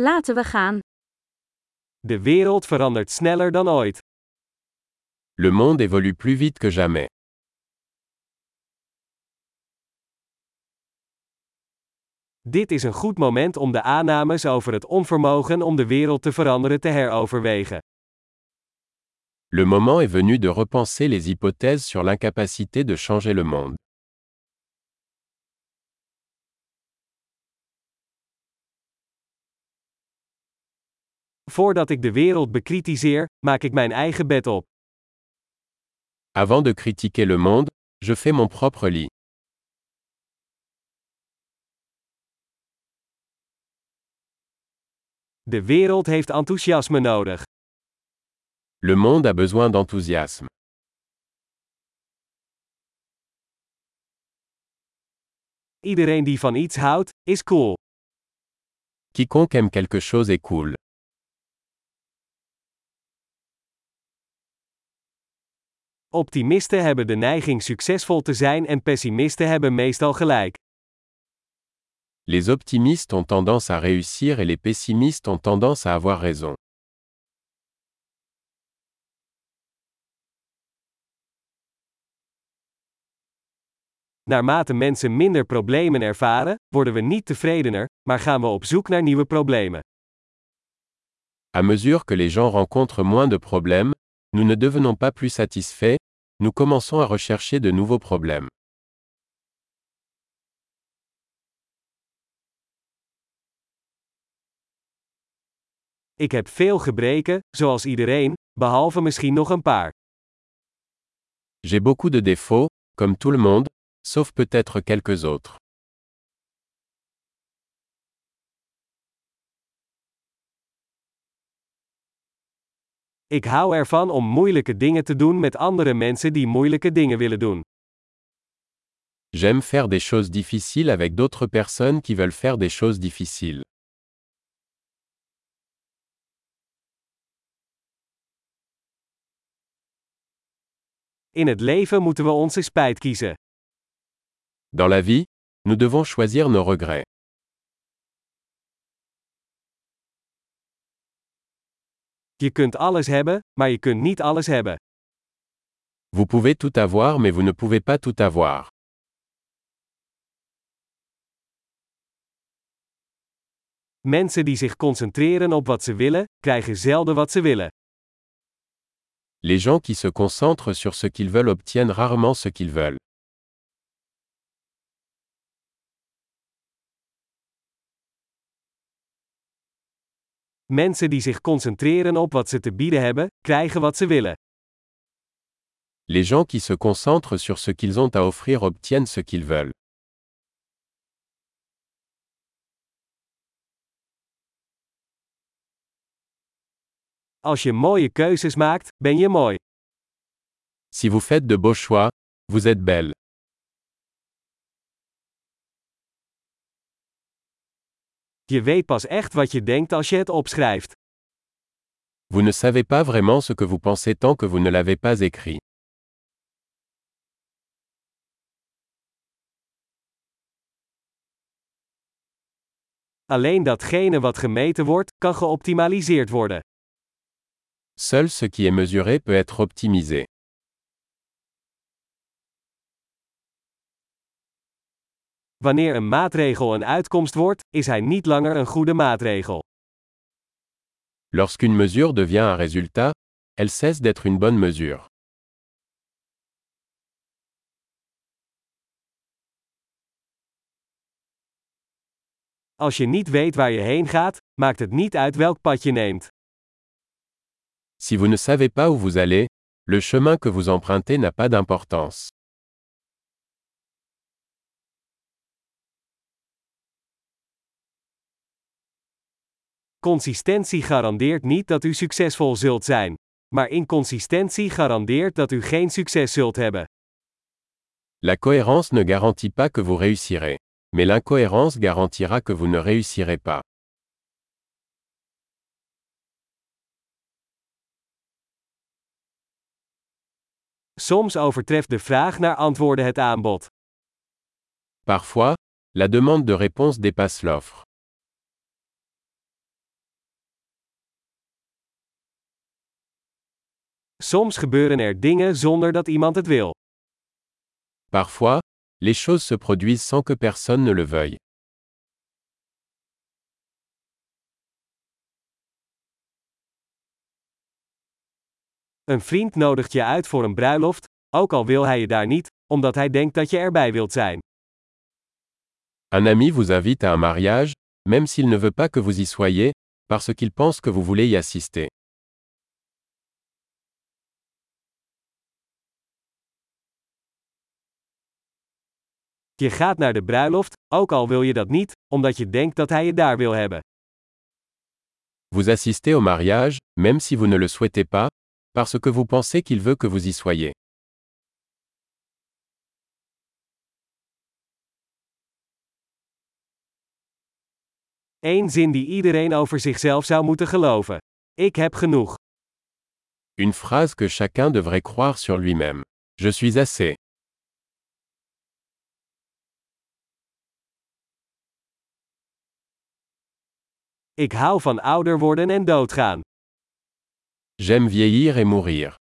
Laten we gaan. De wereld verandert sneller dan ooit. Le monde évolue plus vite que jamais. Dit is een goed moment om de aannames over het onvermogen om de wereld te veranderen te heroverwegen. Le moment est venu de repenser les hypothèses sur l'incapacité de changer le monde. Voordat ik de wereld bekritiseer, maak ik mijn eigen bed op. Avant de critiquer le monde, je fais mon propre lit. De wereld heeft enthousiasme nodig. Le monde a besoin d'enthousiasme. Iedereen die van iets houdt, is cool. Quiconque aime quelque chose est cool. Optimisten hebben de neiging succesvol te zijn en pessimisten hebben meestal gelijk. Les optimistes ont tendance à réussir et les pessimistes ont tendance à avoir raison. Naarmate mensen minder problemen ervaren, worden we niet tevredener, maar gaan we op zoek naar nieuwe problemen. À mesure que les gens rencontrent moins de problèmes, nous ne devenons pas plus satisfaits, nous commençons à rechercher de nouveaux problèmes. Ik heb veel gebreken, zoals iedereen, behalve misschien nog een paar. J'ai beaucoup de défauts, comme tout le monde, sauf peut-être quelques autres. Ik hou ervan om moeilijke dingen te doen met andere mensen die moeilijke dingen willen doen. J'aime faire des choses difficiles avec d'autres personnes qui veulent faire des choses difficiles. In het leven moeten we onze spijt kiezen. Dans la vie, nous devons choisir nos regrets. Je kunt alles hebben, maar je kunt niet alles hebben. Vous pouvez tout avoir mais vous ne pouvez pas tout avoir. Mensen die zich concentreren op wat ze willen, krijgen zelden wat ze willen. Les gens qui se concentrent sur ce qu'ils veulent obtiennent rarement ce qu'ils veulent. Mensen die zich concentreren op wat ze te bieden hebben, krijgen wat ze willen. Les gens qui se concentrent sur ce qu'ils ont à offrir obtiennent ce qu'ils veulent. Als je mooie keuzes maakt, ben je mooi. Si vous faites de beaux choix, vous êtes belle. Je weet pas echt wat je denkt als je het opschrijft. Vous ne savez pas vraiment ce que vous pensez tant que vous ne l'avez pas écrit. Alleen datgene wat gemeten wordt, kan geoptimaliseerd worden. Seul ce qui est mesuré peut être optimisé. Wanneer een maatregel een uitkomst wordt, is hij niet langer een goede maatregel. Lorsqu'une mesure devient un résultat, elle cesse d'être une bonne mesure. Als je niet weet waar je heen gaat, maakt het niet uit welk pad je neemt. Si vous ne savez pas où vous allez, le chemin que vous empruntez n'a pas d'importance. Consistentie garandeert niet dat u succesvol zult zijn. Maar inconsistentie garandeert dat u geen succes zult hebben. La cohérence ne garantit pas que vous réussirez. Mais l'incohérence garantira que vous ne réussirez pas. Soms overtreft de vraag naar antwoorden het aanbod. Parfois, la demande de réponse dépasse l'offre. Soms gebeuren er dingen zonder dat iemand het wil. Parfois, les choses se produisent sans que personne ne le veuille. Een vriend nodigt je uit voor een bruiloft, ook al wil hij je daar niet, omdat hij denkt dat je erbij wilt zijn. Un ami vous invite à un mariage, même s'il ne veut pas que vous y soyez, parce qu'il pense que vous voulez y assister. Je gaat naar de bruiloft, ook al wil je dat niet, omdat je denkt dat hij je daar wil hebben. Vous assistez au mariage, même si vous ne le souhaitez pas, parce que vous pensez qu'il veut que vous y soyez. Eén zin die iedereen over zichzelf zou moeten geloven. Ik heb genoeg. Une phrase que chacun devrait croire sur lui-même. Je suis assez. Ik hou van ouder worden en doodgaan. J'aime vieillir et mourir.